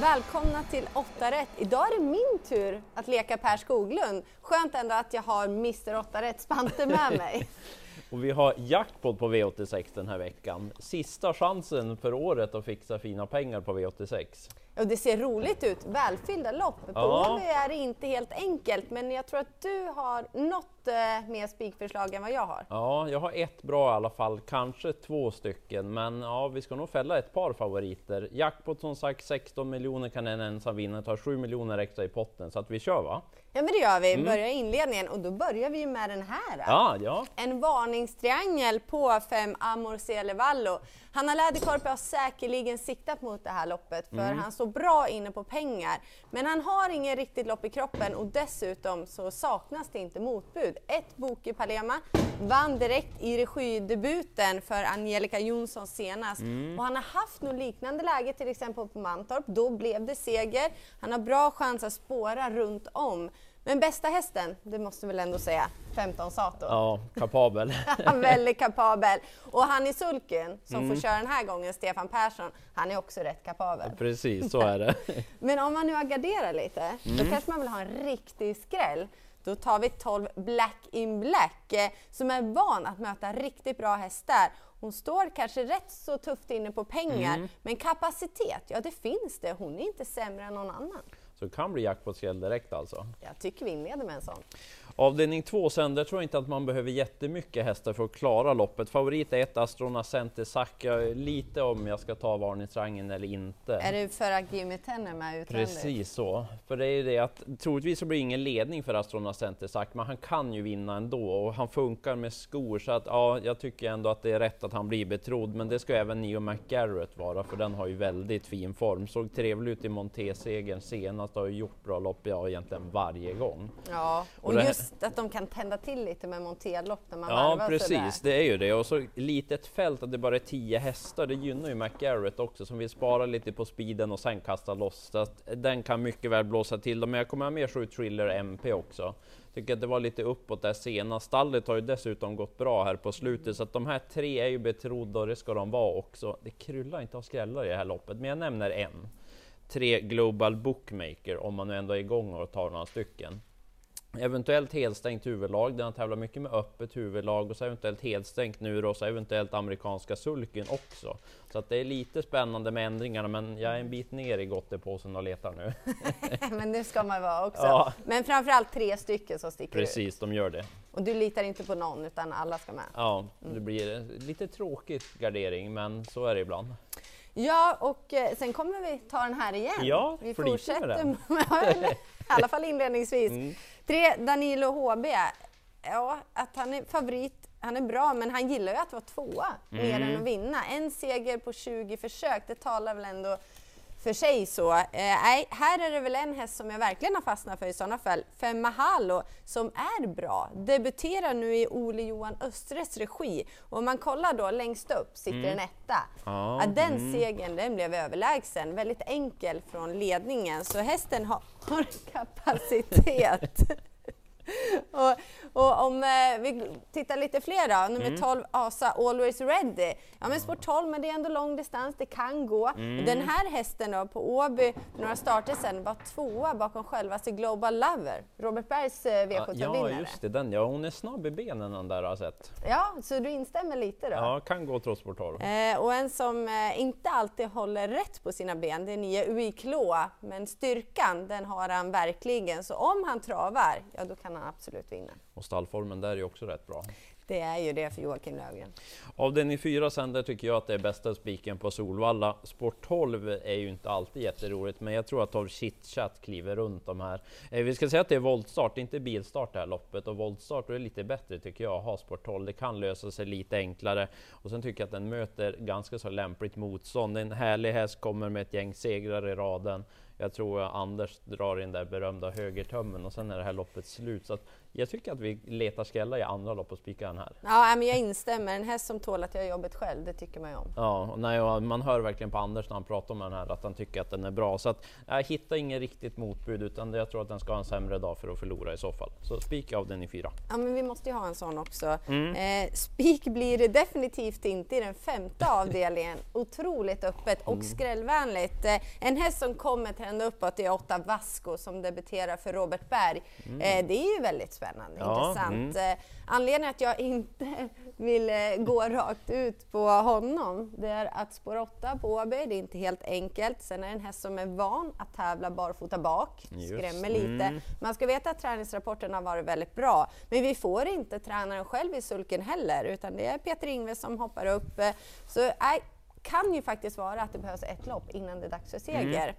Välkomna till 8 rätt. Idag är det min tur att leka Per Skoglund. Skönt ändå att jag har Mr 8 rätt Spante med mig. Och vi har jackpot på V86 den här veckan. Sista chansen för året att fixa fina pengar på V86. Och det ser roligt ut, välfyllda lopp. På Ja. Åby är det inte helt enkelt, men jag tror att du har något eh, mer spikförslag än vad jag har. Ja, jag har ett bra i alla fall, kanske två stycken, men ja, vi ska nog fälla ett par favoriter. Jackpot som sagt 16 miljoner kan en ensam vinna, tar 7 miljoner extra i potten, så att vi kör va? Ja men det gör vi, börjar inledningen och då börjar vi med den här. Ja, ja. En varningstriangel på 5 Amorcele Vallo. Hanna Läderkorpi har säkerligen siktat mot det här loppet för han står bra inne på pengar. Men han har ingen riktigt lopp i kroppen och dessutom så saknas det inte motbud. Ett Boke Palema vann direkt i regidebuten för Angelica Jonsson senast och han har haft något liknande läge till exempel på Mantorp. Då blev det seger. Han har bra chans att spåra runt om. Men bästa hästen, det måste väl ändå säga 15 Sato. Ja, kapabel. Väldigt kapabel. Och han i sulken som får köra den här gången, Stefan Persson, han är också rätt kapabel. Precis, så är det. Men om man nu har garderat lite, då kanske man vill ha en riktig skräll. Då tar vi 12 Black in Black eh, som är van att möta riktigt bra hästar. Hon står kanske rätt så tufft inne på pengar, men kapacitet, ja det finns det. Hon är inte sämre än någon annan. Så det kan bli jackpot-skräll direkt alltså. Jag tycker vi inleder med en sån. Avdelning 2 sen, där tror jag inte att man behöver jättemycket hästar för att klara loppet. Favorit är ett Astrona Center Sacca, lite om jag ska ta varningsrangen eller inte. Är det för att Jimmy Tenn är med utvändigt? Precis så. För det är det att troligtvis så blir det ingen ledning för Astrona Center Sack, men han kan ju vinna ändå och han funkar med skor så att ja, jag tycker ändå att det är rätt att han blir betrodd. Men det ska även Neo McGarrett vara, för den har ju väldigt fin form. Såg trevlig ut i Monté-segern senast, har ju gjort bra lopp, ja egentligen varje gång. Ja, och, Och här- just att de kan tända till lite med monterlopp när man Ja varvar sådär. precis, det är ju det. Och så litet fält, att det bara är 10 hästar, det gynnar ju McGarrett också som vill spara lite på speeden och sen kasta loss. Så att den kan mycket väl blåsa till dem, men jag kommer ha med 7 Thriller MP också. Tycker att det var lite uppåt där senast. Stallet har ju dessutom gått bra här på slutet, så att de här tre är ju betrodda och det ska de vara också. Det kryllar inte av skrällar i det här loppet, men jag nämner en. Tre Global Bookmaker, om man nu ändå är igång och tar några stycken. Eventuellt helstängt huvudlag, den har tävlat mycket med öppet huvudlag och så eventuellt helstängt nu då, så eventuellt amerikanska sulken också. Så att det är lite spännande med ändringarna, men jag är en bit ner i gottepåsen och letar nu. Men det ska man vara också. Ja. Men framförallt tre stycken som sticker ut. Precis, de gör det. Och du litar inte på någon utan alla ska med. Ja, det blir lite tråkigt gardering, men så är det ibland. Ja, och eh, sen kommer vi ta den här igen. Ja, vi med fortsätter den. med, eller, i alla fall inledningsvis. Mm. Tre Danilo HB. Ja, att han är favorit, han är bra, men han gillar ju att vara tvåa mer Mm. än att vinna. En seger på 20 försök, det talar väl ändå för sig så. Eh, nej, här är det väl en häst som jag verkligen har fastnat för i sådana fall. Fem Mahalo som är bra. Debuterar nu i Ole Johan Östres regi. Och om man kollar då längst upp sitter en etta. Ja, Ja, den segern den blev överlägsen. Väldigt enkel från ledningen. Så hästen har, har kapacitet. och, och om eh, vi tittar lite fler då, nummer Mm. 12 Asa Always Ready. Ja men sport 12 men det är ändå lång distans, det kan gå. Mm. Den här hästen då på Åby några starter sedan var tvåa bakom självaste Global Lover, Robert Bergs eh, Ja, V75-vinnare. ja, just det, den ja. Hon är snabb i benen den där har jag sett. Ja, så du instämmer lite då? Ja, kan gå trots sport 12. Eh, och en som eh, inte alltid håller rätt på sina ben, det är nio Uiklo. Men styrkan, den har han verkligen. Så om han travar, ja då kan han absolut vinna. Och stallformen där är ju också rätt bra. Det är ju det för Joakim Löfgren. Avdelning 4 sen, där tycker jag att det är bästa spiken på Solvalla. Sport 12 är ju inte alltid jätteroligt, men jag tror att 12 chitchat kliver runt de här. Eh, vi ska säga att det är voltstart, inte bilstart det här loppet. Och voltstart är lite bättre tycker jag, att ha Sport 12. Det kan lösa sig lite enklare. Och sen tycker jag att den möter ganska så lämpligt motstånd. En härlig häst kommer med ett gäng segrar i raden. Jag tror Anders drar in den berömda högertömmen och sen är det här loppet slut. Så jag tycker att vi letar skälla i andra lopp och spikar den här. Ja, men jag instämmer. En häst som tål att göra jobbet själv, det tycker man ju om. Ja, och nej, man hör verkligen på Anders när han pratar om den här att han tycker att den är bra. Så att jag hittar inget riktigt motbud utan jag tror att den ska ha en sämre dag för att förlora i så fall. Så spik av den i fyra. Ja, men vi måste ju ha en sån också. Mm. Eh, spik blir det definitivt inte i den femte avdelningen. Otroligt öppet och mm. skrällvänligt. Eh, en häst som kommer trenda uppåt är åtta Vasco som debuterar för Robert Berg. Mm. Eh, det är ju väldigt spännande, ja, intressant. Mm. Eh, anledningen att jag inte vill eh, gå rakt ut på honom, det är att spår 8 på Åby, det är inte helt enkelt. Sen är det en häst som är van att tävla barfota bak, skrämmer lite. Mm. Man ska veta att träningsrapporten har varit väldigt bra, men vi får inte tränaren själv i sulken heller, utan det är Peter Ingves som hoppar upp. Så det kan ju faktiskt vara att det behövs ett lopp innan det är dags för seger. Mm.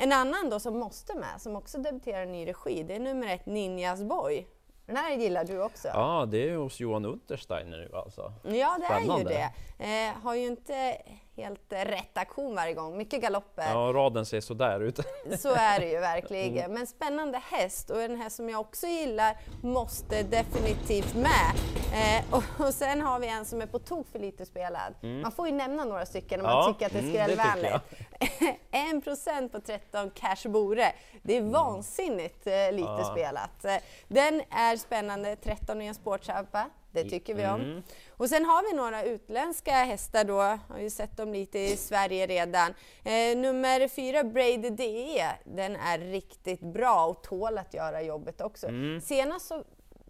En annan då som måste med, som också debuterar i ny regi, det är nummer ett Ninjas Boy. Den här gillar du också? Ja, det är hos Johan Untersteiner nu alltså. Ja, det Spännande. är ju det. Eh, har ju inte helt rätt aktion varje gång, mycket galopper. Ja, raden ser sådär ut. Så är det ju verkligen. Mm. Men spännande häst och en häst som jag också gillar måste definitivt med. Eh, och, och, sen har vi en som är på tok för lite spelad. Mm. Man får ju nämna några stycken om ja, man tycker att det är mm, skrällvänligt. en procent på 13 Cash Bore. Det är vansinnigt eh, lite ja. spelat. Eh, den är spännande, 13 i en sportsampa. Det tycker vi om. Mm. Och sen har vi några utländska hästar då, har ju sett dem lite i Sverige redan. Eh, nummer fyra, Braid DE, den är riktigt bra och tål att göra jobbet också. Mm. Senast så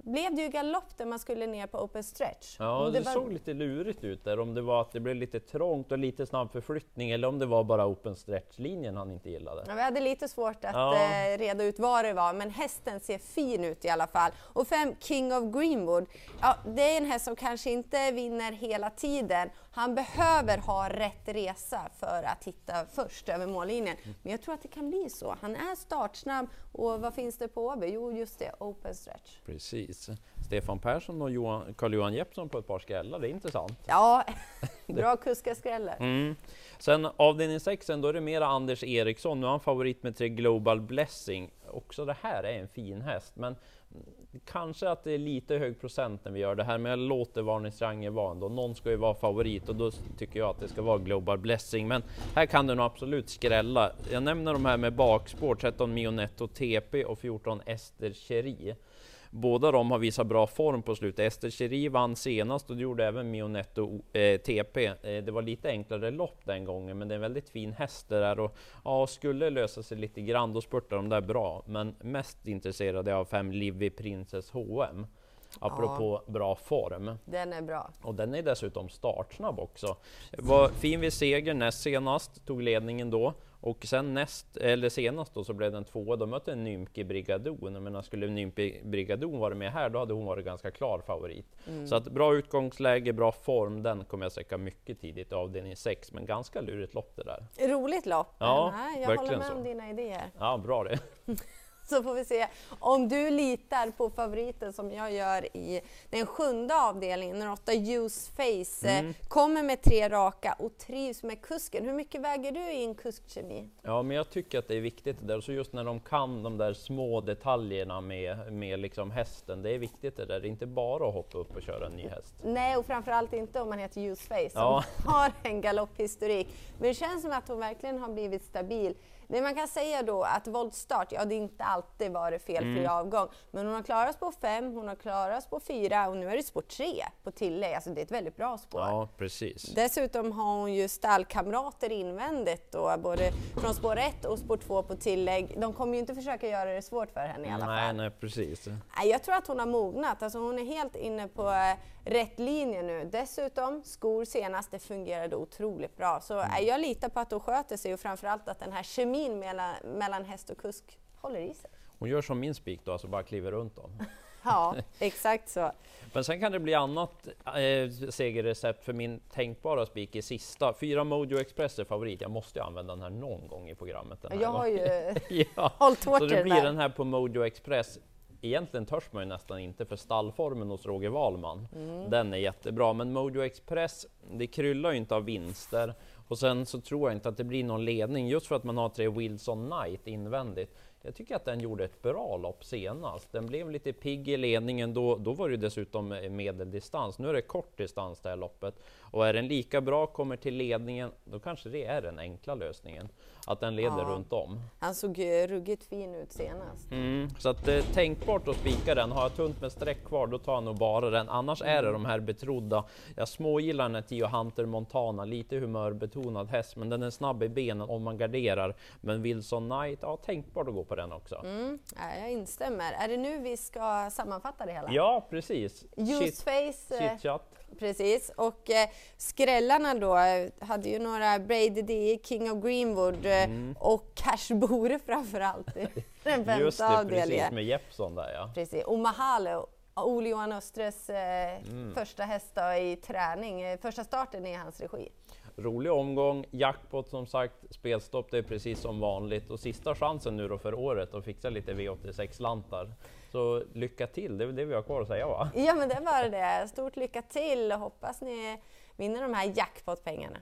blev det ju galopp där man skulle ner på open stretch. Ja, det, det var... såg lite lurigt ut där, om det var att det blev lite trångt och lite snabb förflyttning eller om det var bara open stretch-linjen han inte gillade. Ja, vi hade lite svårt att ja. eh, reda ut vad det var, men hästen ser fin ut i alla fall. Och fem, King of Greenwood, ja, det är en häst som kanske inte vinner hela tiden. Han behöver ha rätt resa för att hitta först över mållinjen. Men jag tror att det kan bli så. Han är startsnabb och vad finns det på Åby? Jo, just det, open stretch. Precis. Stefan Persson och Carl-Johan Jeppsson på ett par skrällar, det är intressant. Ja, bra kuskaskrällar. Mm. Sen avdelning 6, då är det mera Anders Eriksson. Nu är han favorit med tre Global Blessing. Också det här är en fin häst, men kanske att det är lite hög procent när vi gör det här, men jag låter varningstriangeln vara ändå. Någon ska ju vara favorit och då tycker jag att det ska vara Global Blessing. Men här kan det nog absolut skrälla. Jag nämner de här med bakspår, 13 Mionetto TP och 14 Ester Cheri. Båda de har visat bra form på slutet. Ester Cheri vann senast och det gjorde även Mionetto eh, TP. Eh, det var lite enklare lopp den gången, men det är en väldigt fin häst det där och ja, skulle lösa sig lite grann, då spurtar de där bra. Men mest intresserade av fem Livy Princess HM. Apropå ja. bra form. Den är bra. Och den är dessutom startsnabb också. Var fin vid seger näst senast, tog ledningen då. Och sen näst, eller senast då så blev den tvåa, då mötte Nymke Brigadon. Menar, skulle Nymke Brigadon varit med här, då hade hon varit ganska klar favorit. Mm. Så att bra utgångsläge, bra form, den kommer jag sätta mycket tidigt i avdelning 6, men ganska lurigt lopp det där. Roligt lopp! Ja, jag håller med så. om dina idéer. Ja, bra det. så får vi se om du litar på favoriten som jag gör i den sjunde avdelningen, när åtta Use Face mm. kommer med tre raka och trivs med kusken. Hur mycket väger du i en kuskkemi? Ja, men jag tycker att det är viktigt det där, så just när de kan de där små detaljerna med, med liksom hästen, det är viktigt det där, det är inte bara att hoppa upp och köra en ny häst. Nej, och framförallt inte om man heter Use Face, som har en galopphistorik. Men det känns som att hon verkligen har blivit stabil. Det man kan säga då att voltstart, ja det är inte alltid varit felfri mm. avgång, men hon har klarat spår 5, hon har klarat spår 4 och nu är det spår 3 på tillägg, alltså det är ett väldigt bra spår. Ja, precis. Dessutom har hon ju stallkamrater invändigt då, både från spår 1 och spår 2 på tillägg. De kommer ju inte försöka göra det svårt för henne i alla nej, fall. Nej, precis. Jag tror att hon har mognat, alltså hon är helt inne på eh, rätt linje nu. Dessutom, skor senast, det fungerade otroligt bra. Så mm. jag litar på att hon sköter sig och framförallt att den här kemin mellan, mellan häst och kusk håller i sig. Hon gör som min spik då, alltså bara kliver runt dem. ja, exakt så. Men sen kan det bli annat eh, segerrecept för min tänkbara spik i sista. Fyra Mojo Express är favorit. Jag måste ju använda den här någon gång i programmet. jag har ju ja. hållit hårt Så det blir den här på Mojo Express egentligen törs man ju nästan inte för stallformen hos Roger Wahlman. Mm. Den är jättebra, men Mojo Express, det kryllar ju inte av vinster och sen så tror jag inte att det blir någon ledning just för att man har tre Wilson Knight invändigt. Jag tycker att den gjorde ett bra lopp senast. Den blev lite pigg i ledningen, då, då var det dessutom medeldistans. Nu är det kort distans det här loppet. Och är den lika bra, kommer till ledningen, då kanske det är den enkla lösningen. Att den leder ja. runt om. Han såg ruggigt fin ut senast. Mm, så att det är tänkbart att spika den. Har jag tunt med streck kvar, då tar jag nog bara den. Annars är det de här betrodda. Jag smågillar den här Tio Hunter Montana, lite humörbetonad häst, men den är snabb i benen om man garderar. Men Wilson Knight, ja tänkbart att gå på den också. Mm, jag instämmer. Är det nu vi ska sammanfatta det hela? Ja, precis. Juiceface. Chit, chit Precis, och eh, skrällarna då hade ju några Brady D, King of Greenwood eh, mm. och Cash Bore framförallt den femte Just det, avdelningen. precis med Jeppson där ja. Precis, och Mahalo, Ole-Johan Östres eh, mm. första häst i träning, eh, första starten i hans regi. Rolig omgång, jackpot som sagt, spelstopp det är precis som vanligt och sista chansen nu då för året att fixa lite V86-lantar. Så lycka till, det är väl det vi har kvar att säga va? Ja men det var det. Stort lycka till och hoppas ni vinner de här jackpot-pengarna.